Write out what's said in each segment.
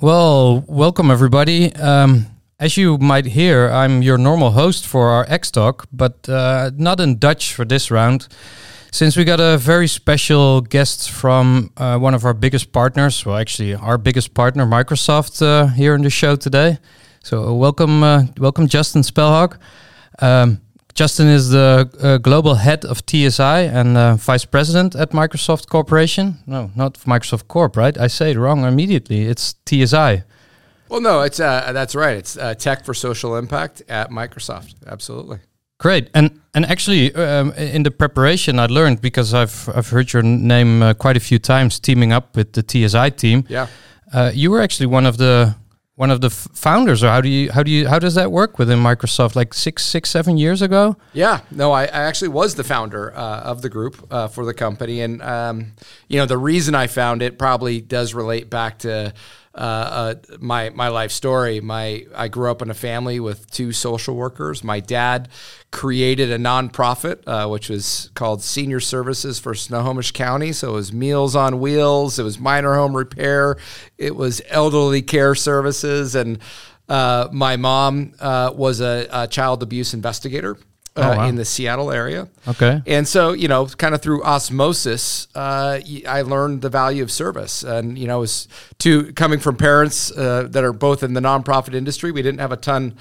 Well, welcome everybody. Um, as you might hear, I'm your normal host for our X Talk, but uh, not in Dutch for this round. Since we got a very special guest from uh, one of our biggest partners, well, actually our biggest partner, Microsoft, uh, here in the show today. So welcome, uh, welcome, Justin Spelhaug. Um, Justin is the uh, global head of TSI and uh, vice president at Microsoft Corporation. No, not Microsoft Corp, right? I say it wrong immediately. It's TSI. Well, no, it's uh, that's right. It's uh, tech for social impact at Microsoft. Absolutely. Great, and and actually, um, in the preparation, I learned because I've I've heard your name uh, quite a few times, teaming up with the TSI team. Yeah, uh, you were actually one of the one of the founders, or how do you how do you how does that work within Microsoft? Like six six seven years ago? Yeah, no, I, I actually was the founder uh, of the group uh, for the company, and um, you know the reason I found it probably does relate back to uh, uh, my my life story. My I grew up in a family with two social workers. My dad created a nonprofit uh, which was called Senior Services for Snohomish County. So it was Meals on Wheels. It was minor home repair. It was elderly care services and. Uh, my mom uh, was a, a, child abuse investigator uh, oh, wow. in the Seattle area. Okay. And so, you know, kind of through osmosis, uh, I learned the value of service. And, you know, was to coming from parents uh, that are both in the nonprofit industry, we didn't have a ton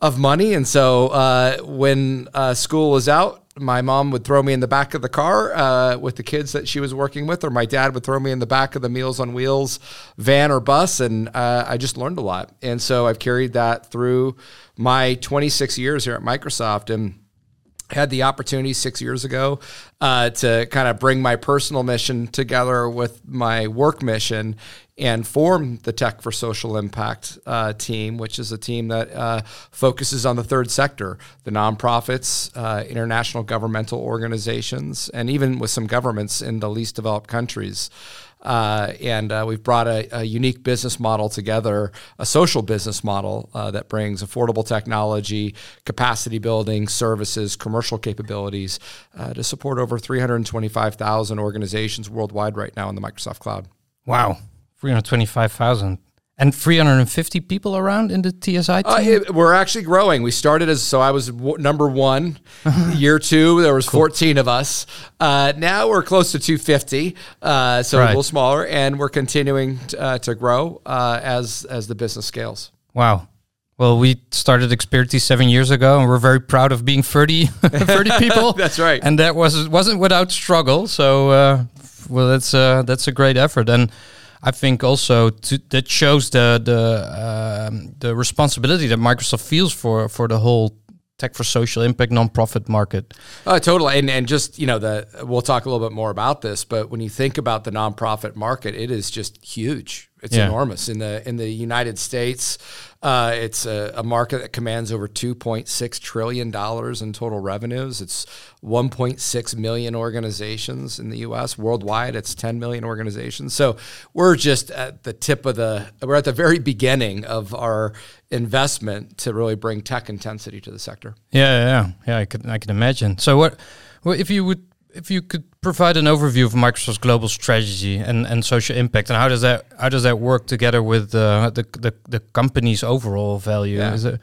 of money. And so uh, when uh, school was out, my mom would throw me in the back of the car uh, with the kids that she was working with, or my dad would throw me in the back of the Meals on Wheels van or bus, and uh, I just learned a lot. And so I've carried that through my 26 years here at Microsoft, and had the opportunity six years ago uh, to kind of bring my personal mission together with my work mission and form the Tech for Social Impact uh, team, which is a team that uh, focuses on the third sector, the nonprofits, uh, international governmental organizations, and even with some governments in the least developed countries. Uh, and uh, we've brought a, a, unique business model together, a social business model uh, that brings affordable technology, capacity building, services, commercial capabilities uh, to support over 325,000 organizations worldwide right now in the Microsoft Cloud. Wow, 325,000. And 350 people around in the TSI uh, team? Uh, it, we're actually growing. We started as, so I was w- number one. Year two, there was cool. 14 of us. Uh, now we're close to 250, uh, so right. a little smaller, and we're continuing t- uh, to grow uh, as, as the business scales. Wow. Well, we started Xperity seven years ago, and we're very proud of being 30, 30 people. that's right. And that was, wasn't without struggle. So, well, that's, that's a great effort. And I think also to, that shows the the um, the responsibility that Microsoft feels for for the whole tech for social impact nonprofit market. Uh, totally, and and just you know the we'll talk a little bit more about this, but when you think about the nonprofit market, it is just huge. It's yeah. enormous in the in the United States. Uh, it's a, a, market that commands over 2.6 trillion dollars in total revenues. It's 1.6 million organizations in the U.S. Worldwide, it's 10 million organizations. So we're just at the tip of the we're at the very beginning of our investment to really bring tech intensity to the sector. Yeah, yeah, yeah. I can I can imagine. So what, what if you would if you could provide an overview of Microsoft's global strategy and, and social impact, and how does that how does that work together with uh, the, the the company's overall value? Yeah. Is it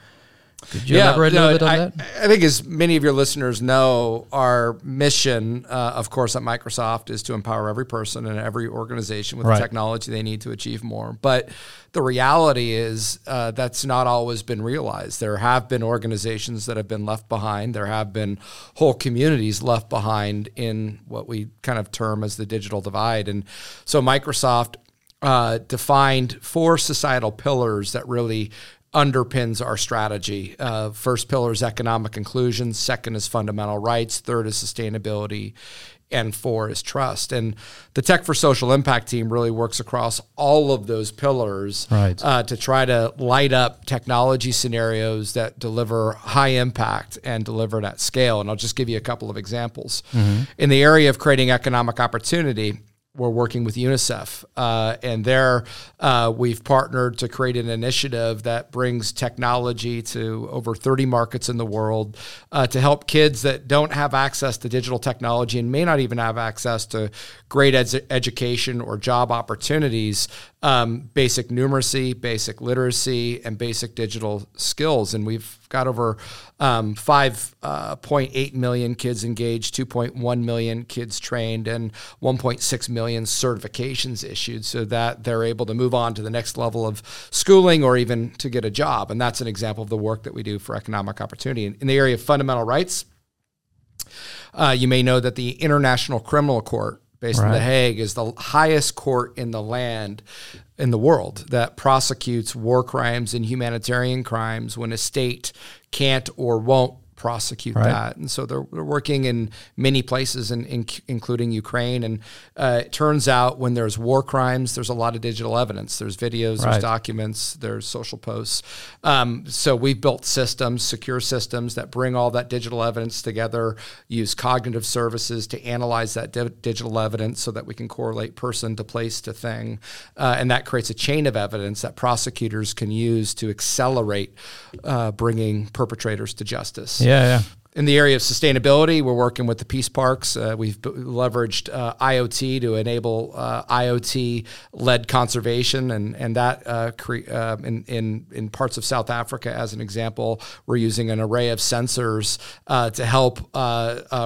could you yeah, elaborate no, a little bit on I, that? I think, as many of your listeners know, our mission, uh, of course, at Microsoft is to empower every person and every organization with right. the technology they need to achieve more. But the reality is uh, that's not always been realized. There have been organizations that have been left behind. There have been whole communities left behind in what we kind of term as the digital divide. And so Microsoft uh, defined four societal pillars that really underpins our strategy. Uh, first pillar is economic inclusion. Second is fundamental rights. Third is sustainability. And four is trust. And the Tech for Social Impact team really works across all of those pillars right. uh, to try to light up technology scenarios that deliver high impact and deliver it at scale. And I'll just give you a couple of examples. Mm-hmm. In the area of creating economic opportunity, we're working with UNICEF, uh, and there uh, we've partnered to create an initiative that brings technology to over 30 markets in the world uh, to help kids that don't have access to digital technology and may not even have access to great ed- education or job opportunities, um, basic numeracy, basic literacy, and basic digital skills. And we've got over um, 5.8 uh, kids engaged, 2.1 million kids trained, and 1.6 million certifications issued so that they're able to move on to the next level of schooling or even to get a job. And that's an example of the work that we do for economic opportunity. In, in the area of fundamental rights, uh, you may know that the International Criminal Court based right. in The Hague is the highest court in the land in the world that prosecutes war crimes and humanitarian crimes when a state can't or won't prosecute right. that. And so they're, they're, working in many places, in, in, including Ukraine. And uh, it turns out when there's war crimes, there's a lot of digital evidence. There's videos, right. there's documents, there's social posts. Um, so we've built systems, secure systems that bring all that digital evidence together, use cognitive services to analyze that di- digital evidence so that we can correlate person to place to thing. Uh, and that creates a chain of evidence that prosecutors can use to accelerate uh, bringing perpetrators to justice. Yeah, yeah. In the area of sustainability, we're working with the peace parks. Uh, we've b- leveraged uh, IoT to enable uh, IoT-led conservation, and and that uh, cre- uh, in, in in parts of South Africa, as an example, we're using an array of sensors uh, to help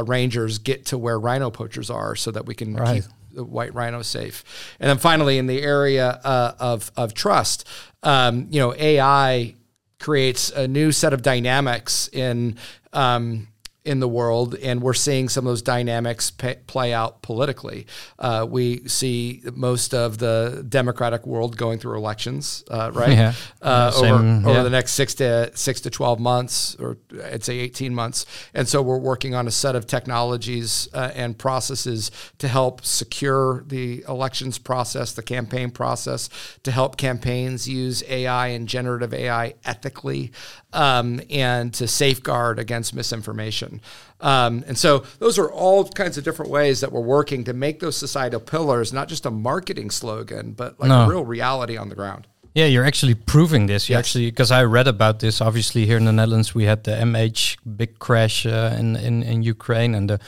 rangers get to where rhino poachers are, so that we can right. keep the white rhino safe. And then finally, in the area of of trust, um, you know, AI creates a new set of dynamics in um, in the world, and we're seeing some of those dynamics pay, play out politically. Uh, we see most of the democratic world going through elections, uh, right? Yeah. Uh, yeah, over yeah. over the next six to six to twelve months, or I'd say eighteen months. And so we're working on a set of technologies uh, and processes to help secure the elections process, the campaign process, to help campaigns use AI and generative AI ethically, um, and to safeguard against misinformation. Um, and so those are all kinds of different ways that we're working to make those societal pillars not just a marketing slogan, but like no. a real reality on the ground. Yeah, you're actually proving this. You yes. actually, because I read about this. Obviously, here in the Netherlands, we had the MH big crash uh, in, in in Ukraine, and the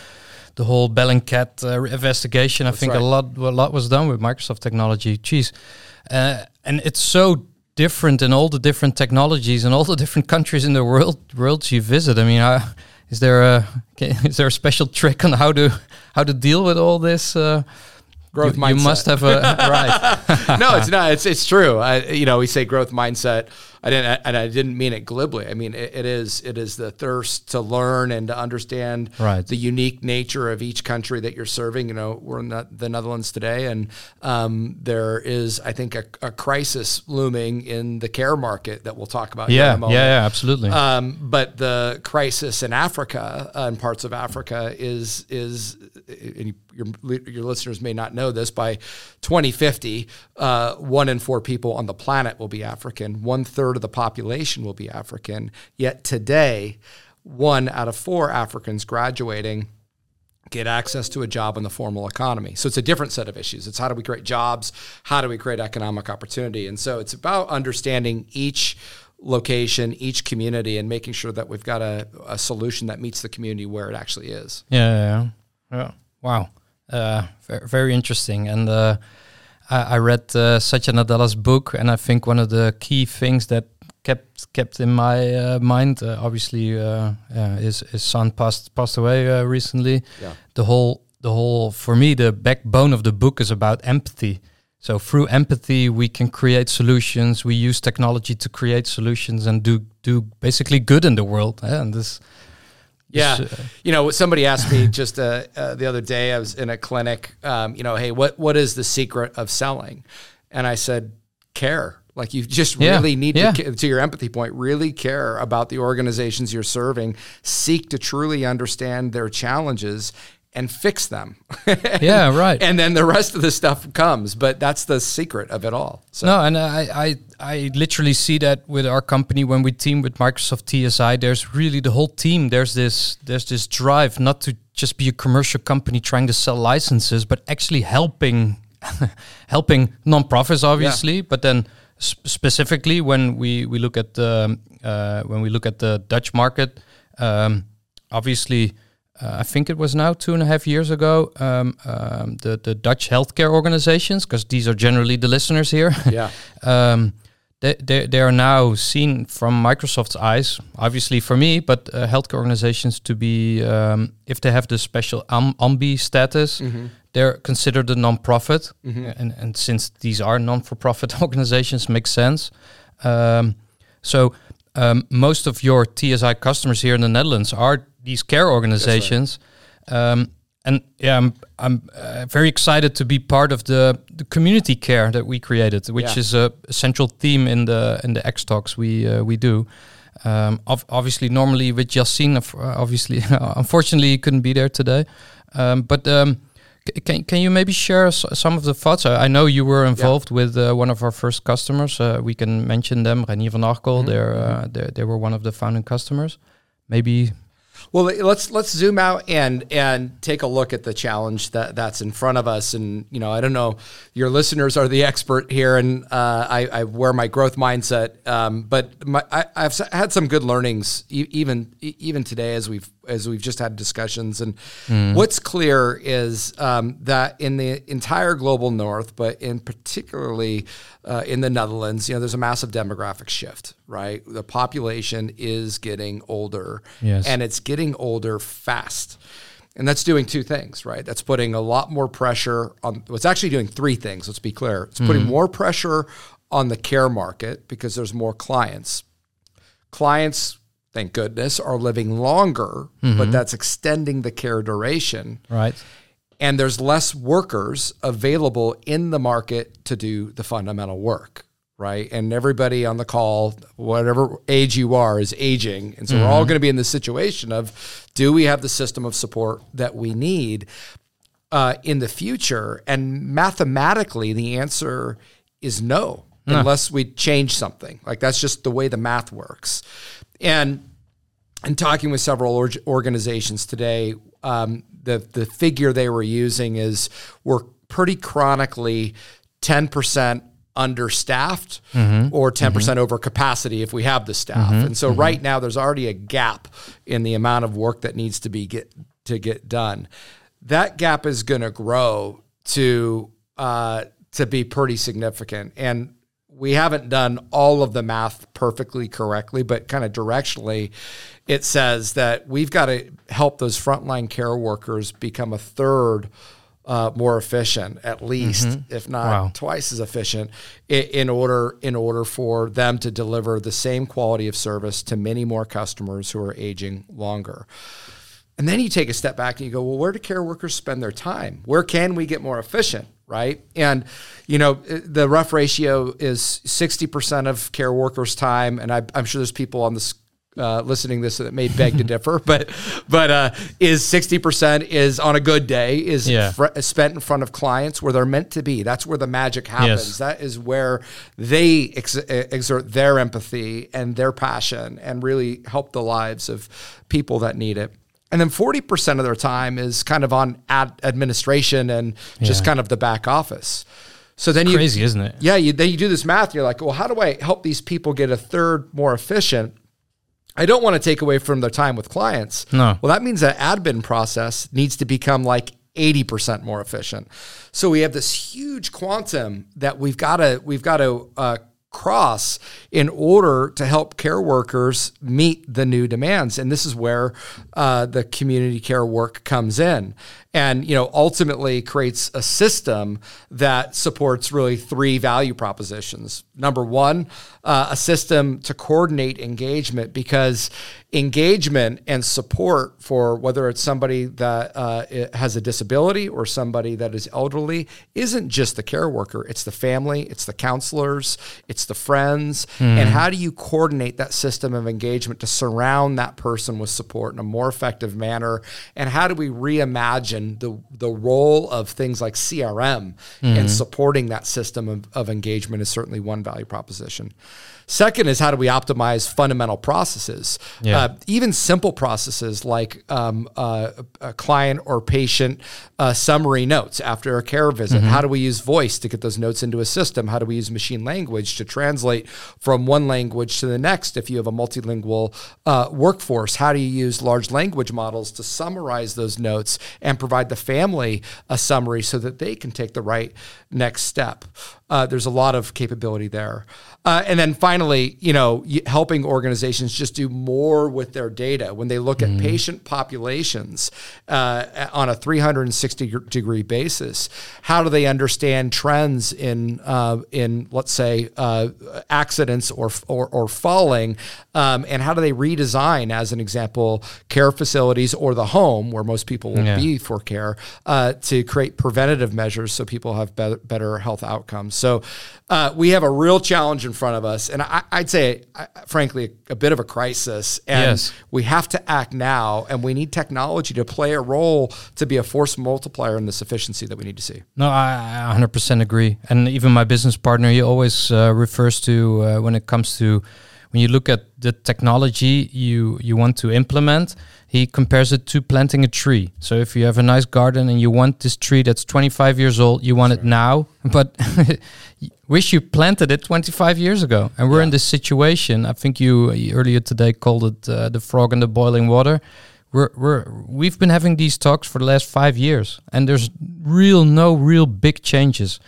the whole Bellingcat uh, investigation. That's I think right. a lot a lot was done with Microsoft technology. Jeez, uh, and it's so different in all the different technologies and all the different countries in the world worlds you visit. I mean, uh, is there a is there a special trick on how to how to deal with all this? Uh, growth you, mindset. You must have a right. no, it's not. It's it's true. I, you know, we say growth mindset. I didn't, and I didn't mean it glibly. I mean it, it is it is the thirst to learn and to understand right. the unique nature of each country that you're serving. You know, we're in the, the Netherlands today, and um, there is, I think, a, a, crisis looming in the care market that we'll talk about. Yeah, yeah, yeah, absolutely. Um, but the crisis in Africa uh, and parts of Africa is is your your listeners may not know this. By 2050, uh, one in four people on the planet will be African. One third third of the population will be African. Yet today, one out of four Africans graduating get access to a job in the formal economy. So it's a different set of issues. It's how do we create jobs? How do we create economic opportunity? And so it's about understanding each location, each community, and making sure that we've got a, a solution that meets the community where it actually is. Yeah, yeah, yeah. Wow, uh, very, interesting. And uh, I, I read uh, Satya Nadella's book, and I think one of the key things that kept kept in my uh, mind, uh, obviously, uh, his his son passed passed away uh, recently. Yeah. The whole the whole for me the backbone of the book is about empathy. So through empathy, we can create solutions. We use technology to create solutions and do do basically good in the world. Eh? And this yeah, you know, somebody asked me just uh, uh, the other day. I was in a clinic. Um, you know, hey, what what is the secret of selling? And I said, care. Like you just yeah. really need yeah. to, to your empathy point, really care about the organizations you're serving. Seek to truly understand their challenges and fix them. yeah, right. And then the rest of the stuff comes, but that's the secret of it all. So. No, and I, I I literally see that with our company when we team with Microsoft TSI. There's really the whole team. There's this there's this drive not to just be a commercial company trying to sell licenses, but actually helping helping nonprofits, obviously. Yeah. But then sp specifically when we we look at the uh, when we look at the Dutch market, um, obviously uh, I think it was now two and a half years ago, um, um, the the Dutch healthcare organizations, because these are generally the listeners here. Yeah. um, they, they, they are now seen from Microsoft's eyes, obviously for me, but uh, healthcare organizations to be, um, if they have the special um, ANBI status, mm-hmm. they're considered a non-profit. Mm-hmm. And, and since these are non-for-profit organizations, makes sense. Um, so um, most of your TSI customers here in the Netherlands are these care organizations. Right. Um, and yeah, I'm I'm uh, very excited to be part of the, the community care that we created, which yeah. is a, a, central theme in the in the X talks we uh, we do. Um, ov- obviously, normally with Yassine, uh, obviously, unfortunately, he couldn't be there today. Um, but um, can can you maybe share some of the thoughts? I, I know you were involved yeah. with uh, one of our first customers. Uh, we can mention them, Reinier van Arkel. Mm-hmm. They're, uh, they they were one of the founding customers. Maybe well, let's let's zoom out and and take a look at the challenge that that's in front of us. And you know, I don't know, your listeners are the expert here, and uh, I, I, wear my growth mindset. Um, but my, I, have had some good learnings even even today as we've as we've just had discussions. And mm. what's clear is um, that in the entire global north, but in particularly uh, in the Netherlands, you know, there's a massive demographic shift, right? The population is getting older, yes. and it's getting older fast. And that's doing two things, right? That's putting a lot more pressure on. It's actually doing three things. Let's be clear. It's putting mm more pressure on the care market because there's more clients. Clients thank goodness, are living longer, mm-hmm. but that's extending the care duration. Right. And there's less workers available in the market to do the fundamental work, right? And everybody on the call, whatever age you are, is aging. And so mm-hmm. we're all mm-hmm. going to be in the situation of do we have the system of support that we need uh, in the future? And mathematically, the answer is no. No. unless we change something. Like that's just the way the math works. And and talking with several or- organizations today, um, the the figure they were using is we're pretty chronically ten percent understaffed mm-hmm. or 10% mm hmm over capacity if we have the staff. Mm-hmm. And so mm-hmm. right now there's already a gap in the amount of work that needs to be get to get done. That gap is going to grow to uh, to be pretty significant. And we haven't done all of the math perfectly correctly, but kind of directionally, it says that we've got to help those frontline care workers become a third uh, more efficient, at least, mm-hmm. if not wow. twice as efficient, in, in, order in order for them to deliver the same quality of service to many more customers who are aging longer. And then you take a step back and you go, well, where do care workers spend their time? Where can we get more efficient? right? And you know, the rough ratio is 60% of care workers' time, and I, am sure there's people on this uh, listening this that may beg to differ, but but uh, is 60% is on a good day is yeah. fr- spent in front of clients where they're meant to be. That's where the magic happens. Yes. That is where they ex- exert their empathy and their passion and really help the lives of people that need it. And then 40% of their time is kind of on ad- administration and just yeah. kind of the back office. So then it's you crazy, isn't it? Yeah, you, then you do this math. and you're like, well, how do I help these people get a third more efficient? I don't want to take away from their time with clients. No. Well, that means that admin process needs to become like 80% more efficient. So we have this huge quantum that we've got to we've got to uh, cross in order to help care workers meet the new demands. And this is where uh, the community care work comes in and you know ultimately creates a system that supports really three value propositions number one uh, a system to coordinate engagement because engagement and support for whether it's somebody that uh, has a disability or somebody that is elderly isn't just the care worker, it's the family, it's the counselors, it's the friends. Mm. And how do you coordinate that system of engagement to surround that person with support in a more effective manner? And how do we reimagine the, the role of things like CRM mm. and supporting that system of, of engagement is certainly one value proposition. Second is how do we optimize fundamental processes? Yeah. Uh, even simple processes like um, uh, a client or patient uh, summary notes after a care visit. Mm-hmm. How do we use voice to get those notes into a system? How do we use machine language to translate from one language to the next if you have a multilingual uh, workforce? How do you use large language models to summarize those notes and provide the family a summary so that they can take the right next step? Uh, there's a lot of capability there. Uh, and then finally, you know, helping organizations just do more with their data when they look mm-hmm. at patient populations uh, on a 360 degree basis. How do they understand trends in uh, in let's say uh, accidents or or, or falling, um, and how do they redesign, as an example, care facilities or the home where most people will yeah. be for care uh, to create preventative measures so people have better, better health outcomes. So uh, we have a real challenge in front of us, and I, would say, frankly, a, a, bit of a crisis. And yes. we have to act now, and we need technology to play a role to be a force multiplier in this efficiency that we need to see. No, I 100% agree. And even my business partner, he always uh, refers to uh, when it comes to when you look at the technology you you want to implement he compares it to planting a tree. So if you have a nice garden and you want this tree that's 25 years old you want sure. it now. But wish you planted it 25 years ago. And we're yeah. in this situation i think you earlier today called it uh, the frog in the boiling water. We're, we're we've been having these talks for the last five years and there's real no real big changes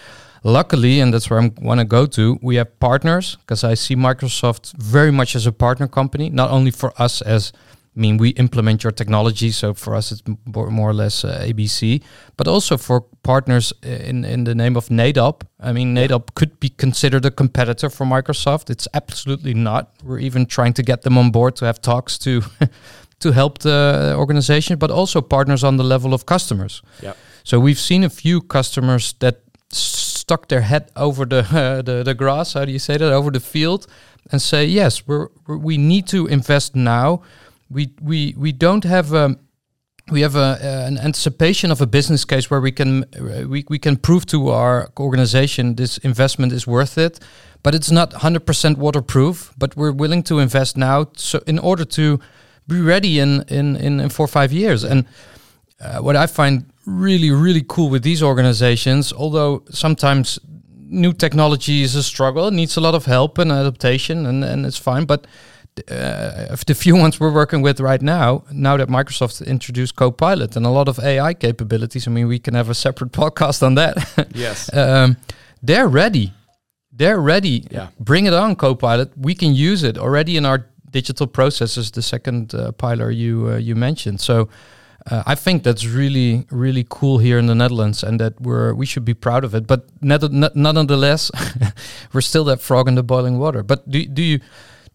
Luckily, and that's where I want to go to, we have partners because I see Microsoft very much as a partner company, not only for us as I mean, we implement your technology, so for us it's more, more or less uh, ABC, but also for partners in in the name of Nedap. I mean, Nedap could be considered a competitor for Microsoft. It's absolutely not. We're even trying to get them on board to have talks to to help the organization, but also partners on the level of customers. Yeah. So we've seen a few customers that stuck their head over the, uh, the the grass. How do you say that? Over the field, and say, yes, we're, we need to invest now. We we we don't have a we have a, uh, an anticipation of a business case where we can uh, we, we can prove to our organization this investment is worth it but it's not 100% waterproof but we're willing to invest now so in order to be ready in in in, in four or five years and uh, what i find really, really cool with these organizations. Although sometimes new technology is a struggle, it needs a lot of help and adaptation, and, and it's fine. But uh, the few ones we're working with right now, now that Microsoft introduced Copilot and a lot of AI capabilities, I mean, we can have a separate podcast on that. Yes. um, they're ready. They're ready. Yeah. Bring it on, Copilot. We can use it already in our digital processes. The second uh, pillar you uh, you mentioned. So uh, I think that's really really cool here in the Netherlands, and that we're we should be proud of it. But nonetheless, we're still that frog in the boiling water. But do do you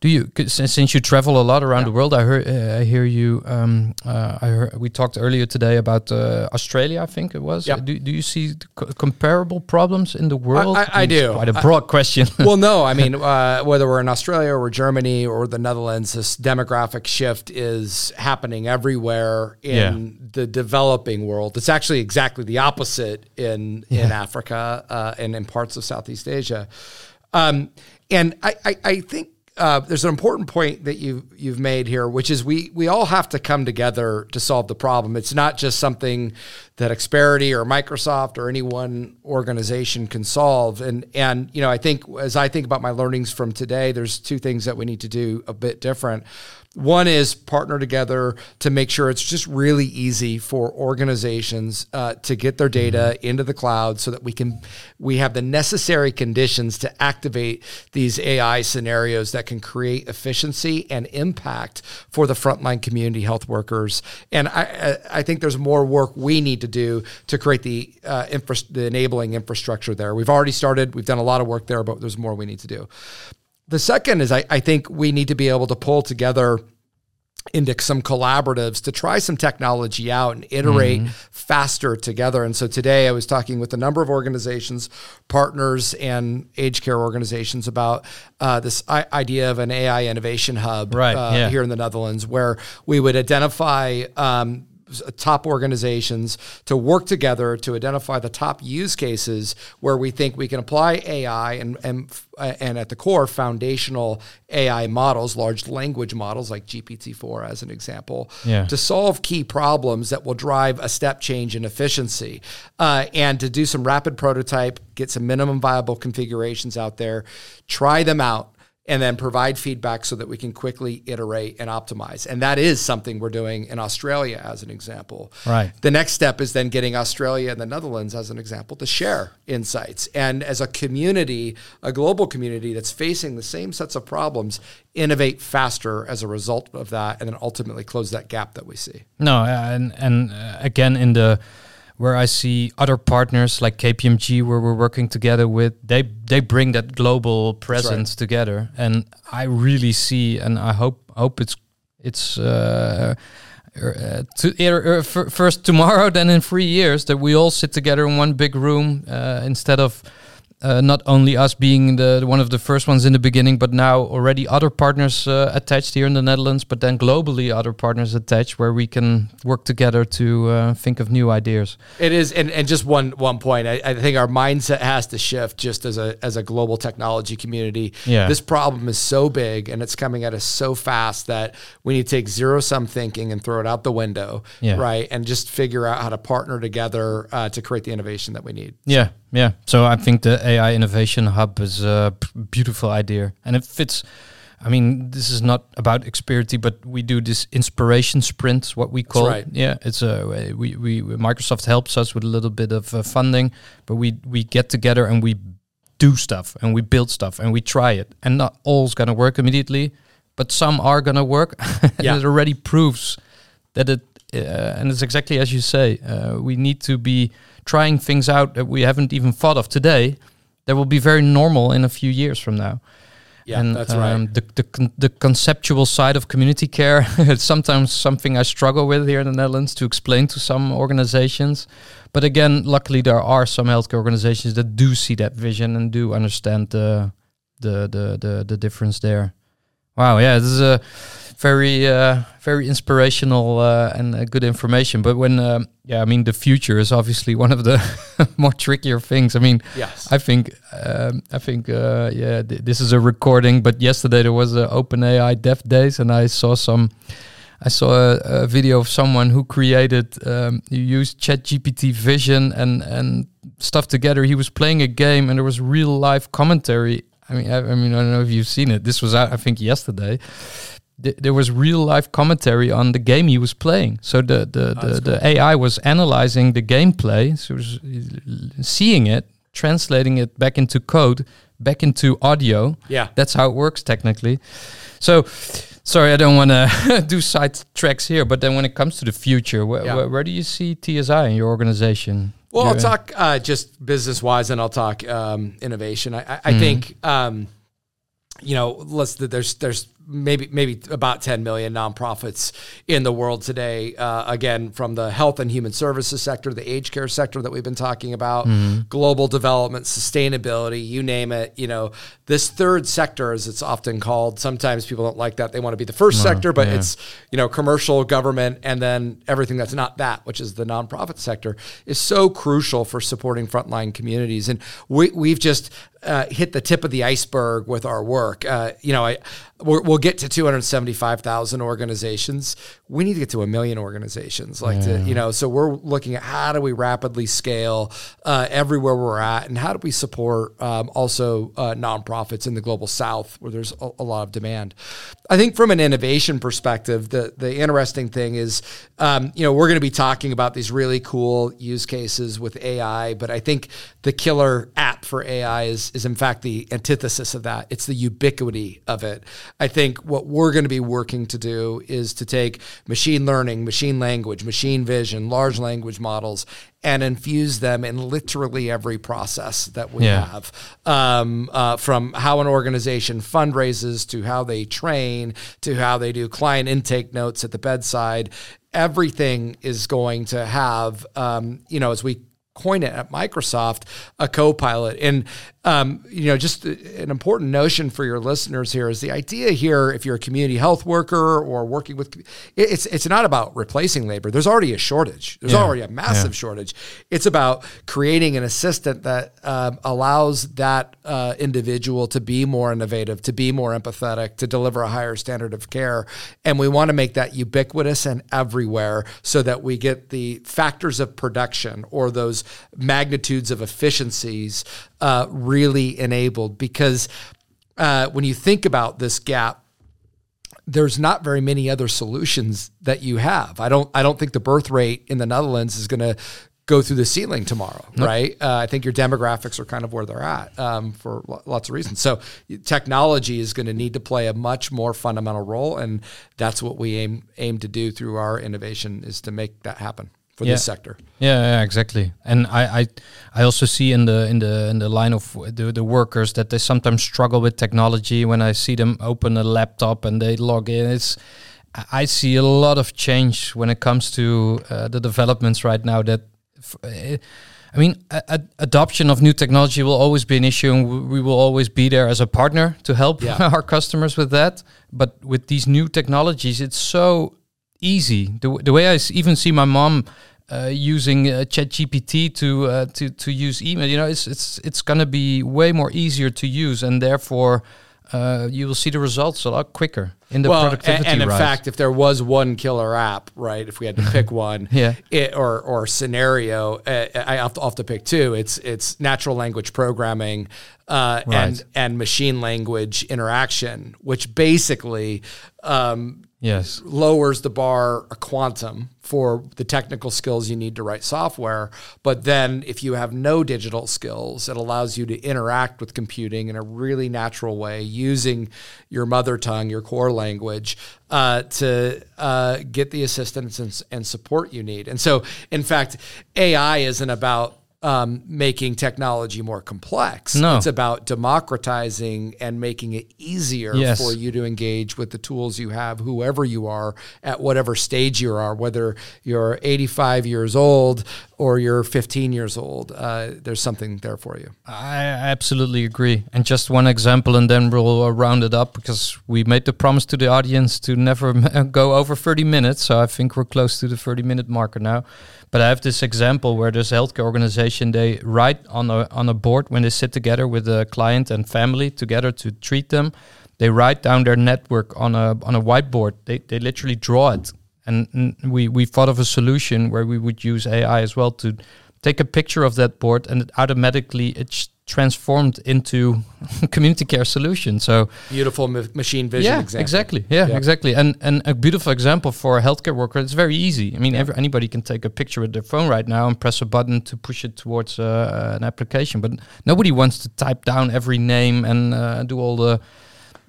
do you since you travel a lot around yeah. the world? I heard uh, I hear you. Um, uh, I heard we talked earlier today about uh, Australia. I think it was. Yep. do do you see comparable problems in the world? I, I, I do. Quite a broad question. well, no. I mean, uh, whether we're in Australia or Germany or the Netherlands, this demographic shift is happening everywhere in yeah. the developing world. It's actually exactly the opposite in yeah. in Africa uh, and in parts of Southeast Asia. Um, and I, I, I think uh, there's an important point that you you've made here, which is we we all have to come together to solve the problem. It's not just something that Xperity or Microsoft or any one organization can solve. And and you know, I think as I think about my learnings from today, there's two things that we need to do a bit different. One is partner together to make sure it's just really easy for organizations uh, to get their data mm-hmm. into the cloud so that we can we have the necessary conditions to activate these AI scenarios that can create efficiency and impact for the frontline community health workers. And I I think there's more work we need to do to create the uh, infra- the enabling infrastructure there. We've already started. We've done a lot of work there, but there's more we need to do. The second is I, I think we need to be able to pull together into some collaboratives to try some technology out and iterate Mm-hmm. faster together. And so today I was talking with a number of organizations, partners, and aged care organizations about uh, this I- idea of an AI innovation hub Right, uh, yeah. here in the Netherlands, where we would identify. Um, Top organizations to work together to identify the top use cases where we think we can apply AI and and and at the core foundational AI models, large language models like GPT-4 as an example, Yeah. to solve key problems that will drive a step change in efficiency, uh, and to do some rapid prototype, get some minimum viable configurations out there, try them out, and then provide feedback so that we can quickly iterate and optimize. And that is something we're doing in Australia as an example. Right. The next step is then getting Australia and the Netherlands as an example to share insights. And as a community, a global community that's facing the same sets of problems, innovate faster as a result of that, and then ultimately close that gap that we see. No, and and uh, again in the where I see other partners like KPMG, where we're working together with, they they bring that global presence together, and I really see, and I hope hope it's it's. Uh, uh, to, uh, first tomorrow, then in three years, that we all sit together in one big room uh, instead of uh, not only us being the one of the first ones in the beginning, but now already other partners uh, attached here in the Netherlands, but then globally other partners attached where we can work together to uh, think of new ideas. It is, and, and just one one point. I, I think our mindset has to shift just as a as a global technology community. Yeah. This problem is so big and it's coming at us so fast that we need to take zero sum thinking and throw it out the window, Yeah. right? And just figure out how to partner together uh, to create the innovation that we need. Yeah, yeah. So I think the AI Innovation Hub is a beautiful idea, and it fits. I mean, this is not about Xperity, but we do this inspiration sprints, what we call. right. Yeah, it's a we, we Microsoft helps us with a little bit of uh, funding, but we we get together and we do stuff and we build stuff and we try it, and not all's gonna work immediately, but some are gonna work. and Yeah. it already proves that it uh, and it's exactly as you say uh, we need to be trying things out that we haven't even thought of today that will be very normal in a few years from now. Yeah, and that's um, right. the, the, con- the conceptual side of community care it's sometimes something i struggle with here in the netherlands to explain to some organizations. But again luckily there are some healthcare organizations that do see that vision and do understand the the the the, the difference there. Wow yeah this is a very uh, very inspirational uh, and uh, good information but when um, yeah i mean the future is obviously one of the more trickier things i mean Yes. I think um, I think uh, yeah, th- this is a recording. But yesterday there was a OpenAI Dev Days, and I saw some. I saw a, a video of someone who created, um, you used ChatGPT Vision and and stuff together. He was playing a game, and there was real life commentary. I mean, I, I mean, I don't know if you've seen it. This was out, I think, yesterday. Th- there was real life commentary on the game he was playing. So the the, the, the AI was analyzing the gameplay, so was uh, seeing it, translating it back into code, back into audio. Yeah. That's how it works technically. So, sorry, I don't want to do side tracks here, but then when it comes to the future, wh- Yeah. wh- where do you see TSI in your organization? Well, I'll talk uh, just business wise, and I'll talk um, innovation. I, I, I Mm-hmm. think um, you know, let's there's there's maybe maybe about 10 million nonprofits in the world today. Uh, again, from the health and human services sector, the aged care sector that we've been talking about, global development, sustainability, you name it. You know, this third sector, as it's often called, sometimes people don't like that. They want to be the first sector, but yeah. it's you know commercial, government, and then everything that's not that, which is the nonprofit sector, is so crucial for supporting frontline communities. And we we've just uh, hit the tip of the iceberg with our work. Uh, you know, I we're, we'll get to 275,000 organizations. We need to get to a million organizations. Like to, you know, so we're looking at how do we rapidly scale uh, everywhere we're at, and how do we support um, also uh, nonprofits in the global South where there's a, a lot of demand. I think from an innovation perspective, the the interesting thing is, um, you know, we're going to be talking about these really cool use cases with AI, but I think the killer app for AI is is in fact the antithesis of that. It's the ubiquity of it. I think what we're going to be working to do is to take machine learning, machine language, machine vision, large language models, and infuse them in literally every process that we Yeah. have, um, uh, from how an organization fundraises to how they train to how they do client intake notes at the bedside. Everything is going to have, um, you know, as we coin it at Microsoft, a co-pilot. And um, you know, just an important notion for your listeners here is the idea here. If you're a community health worker or working with, it's it's not about replacing labor. There's already a shortage. There's Yeah. already a massive shortage. It's about creating an assistant that um, allows that uh, individual to be more innovative, to be more empathetic, to deliver a higher standard of care. And we want to make that ubiquitous and everywhere so that we get the factors of production or those magnitudes of efficiencies uh, really enabled. Because uh, when you think about this gap, there's not very many other solutions that you have. I don't I don't think the birth rate in the Netherlands is going to go through the ceiling tomorrow, right? Uh, I think your demographics are kind of where they're at um, for lo- lots of reasons. So technology is going to need to play a much more fundamental role, and that's what we aim aim to do through our innovation is to make that happen for Yeah. this sector. Yeah, yeah, exactly. And I, I, I also see in the in the in the line of the the workers that they sometimes struggle with technology. When I see them open a laptop and they log in, it's I see a lot of change when it comes to uh, the developments right now. That f- eh, I mean, adoption of new technology will always be an issue, and we will always be there as a partner to help Yeah. our customers with that. But with these new technologies, it's so easy. The, the way I even see my mom uh, using uh, ChatGPT to uh, to to use email, you know, it's it's it's gonna be way more easier to use, and therefore uh, you will see the results a lot quicker in the well, and, productivity. and in rise. fact, if there was one killer app, right, if we had to pick one, Yeah. it, or or scenario, uh, I have to, have to pick two. It's it's natural language programming uh, and and machine language interaction, which basically um, yes, lowers the bar a quantum for the technical skills you need to write software. But then if you have no digital skills, it allows you to interact with computing in a really natural way using your mother tongue, your core language, uh, to uh, get the assistance and, and support you need. And so, in fact, AI isn't about um, making technology more complex. No. It's about democratizing and making it easier Yes. for you to engage with the tools you have, whoever you are, at whatever stage you are, whether you're 85 years old or you're 15 years old. Uh, there's something there for you. I absolutely agree. And just one example, and then we'll uh, round it up because we made the promise to the audience to never go over 30 minutes. So I think we're close to the 30 minute marker now. But I have this example where this healthcare organization they write on a on a board when they sit together with a client and family together to treat them. They write down their network on a on a whiteboard. They they literally draw it. And we we thought of a solution where we would use AI as well to take a picture of that board and it automatically it's transformed into community care solution. So Beautiful ma- machine vision yeah, example. exactly. Yeah, Yeah. exactly. And and a beautiful example for a healthcare worker. It's very easy. I mean, every, anybody can take a picture with their phone right now and press a button to push it towards uh, an application. But nobody wants to type down every name and uh, do all the.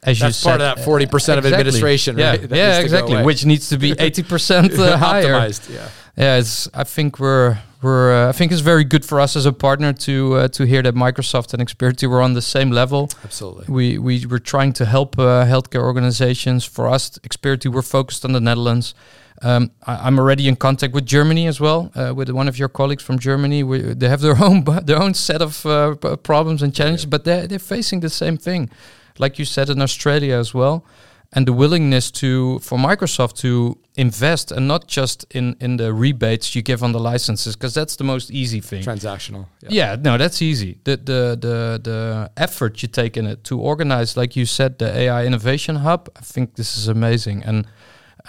As you That's said, part of that 40% of exactly. administration, Yeah, right? That yeah, exactly. Which needs to be eighty percent uh, higher Optimized, yeah. yeah, it's. I think we're we're. Uh, I think it's very good for us as a partner to uh, to hear that Microsoft and Xperity were on the same level. Absolutely. We we were trying to help uh, healthcare organizations. For us, Xperity, we're focused on the Netherlands. Um, I, I'm already in contact with Germany as well, uh, with one of your colleagues from Germany. We, they have their own their own set of uh, problems and challenges, but they're they're facing the same thing, like you said in Australia as well. And the willingness to for Microsoft to invest and not just in in the rebates you give on the licenses, because that's the most easy thing. Transactional. Yeah, no, that's easy. The the the the effort you take in it to organize, like you said, the AI Innovation Hub. I think this is amazing, and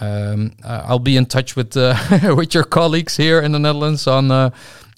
um, uh, I'll be in touch with uh, with your colleagues here in the Netherlands on uh,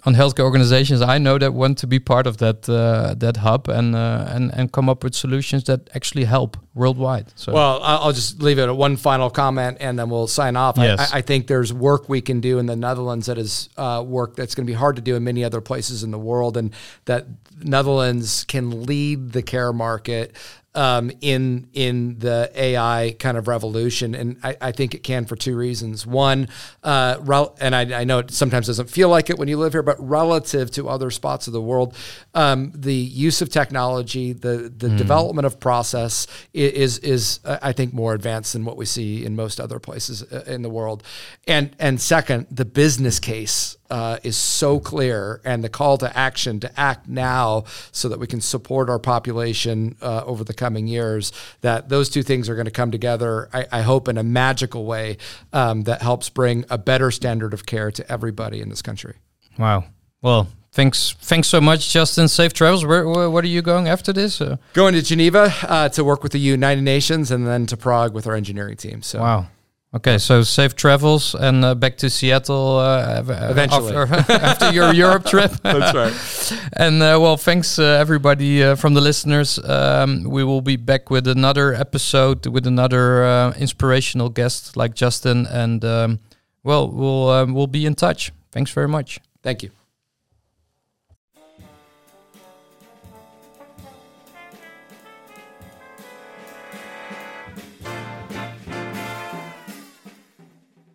on healthcare organizations. I know that want to be part of that uh, that hub and uh, and and come up with solutions that actually help. worldwide. So Well, I- I'll just leave it at one final comment, and then we'll sign off. I- Yes. I, I think there's work we can do in the Netherlands that is uh, work that's going to be hard to do in many other places in the world, and that Netherlands can lead the care market um, in in the AI kind of revolution, and I, I think it can for two reasons. One, uh, rel- and I, I know it sometimes doesn't feel like it when you live here, but relative to other spots of the world, um, the use of technology, the the development of process i- is is uh, I think more advanced than what we see in most other places uh, in the world, and and second, the business case uh, is so clear, and the call to action to act now so that we can support our population uh, over the coming years. That those two things are going to come together. I, I hope in a magical way um, that helps bring a better standard of care to everybody in this country. wow. Well, thanks thanks so much, Justin. Safe travels. Where, where what are you going after this? Going to Geneva uh, to work with the United Nations, and then to Prague with our engineering team. So. wow. Okay, so safe travels and uh, back to Seattle uh, uh, Eventually. after, after your Europe trip. That's right. And uh, well, thanks uh, everybody uh, from the listeners. Um, we will be back with another episode with another uh, inspirational guest like Justin, and um, well, we'll um, we'll be in touch. Thanks very much. Thank you.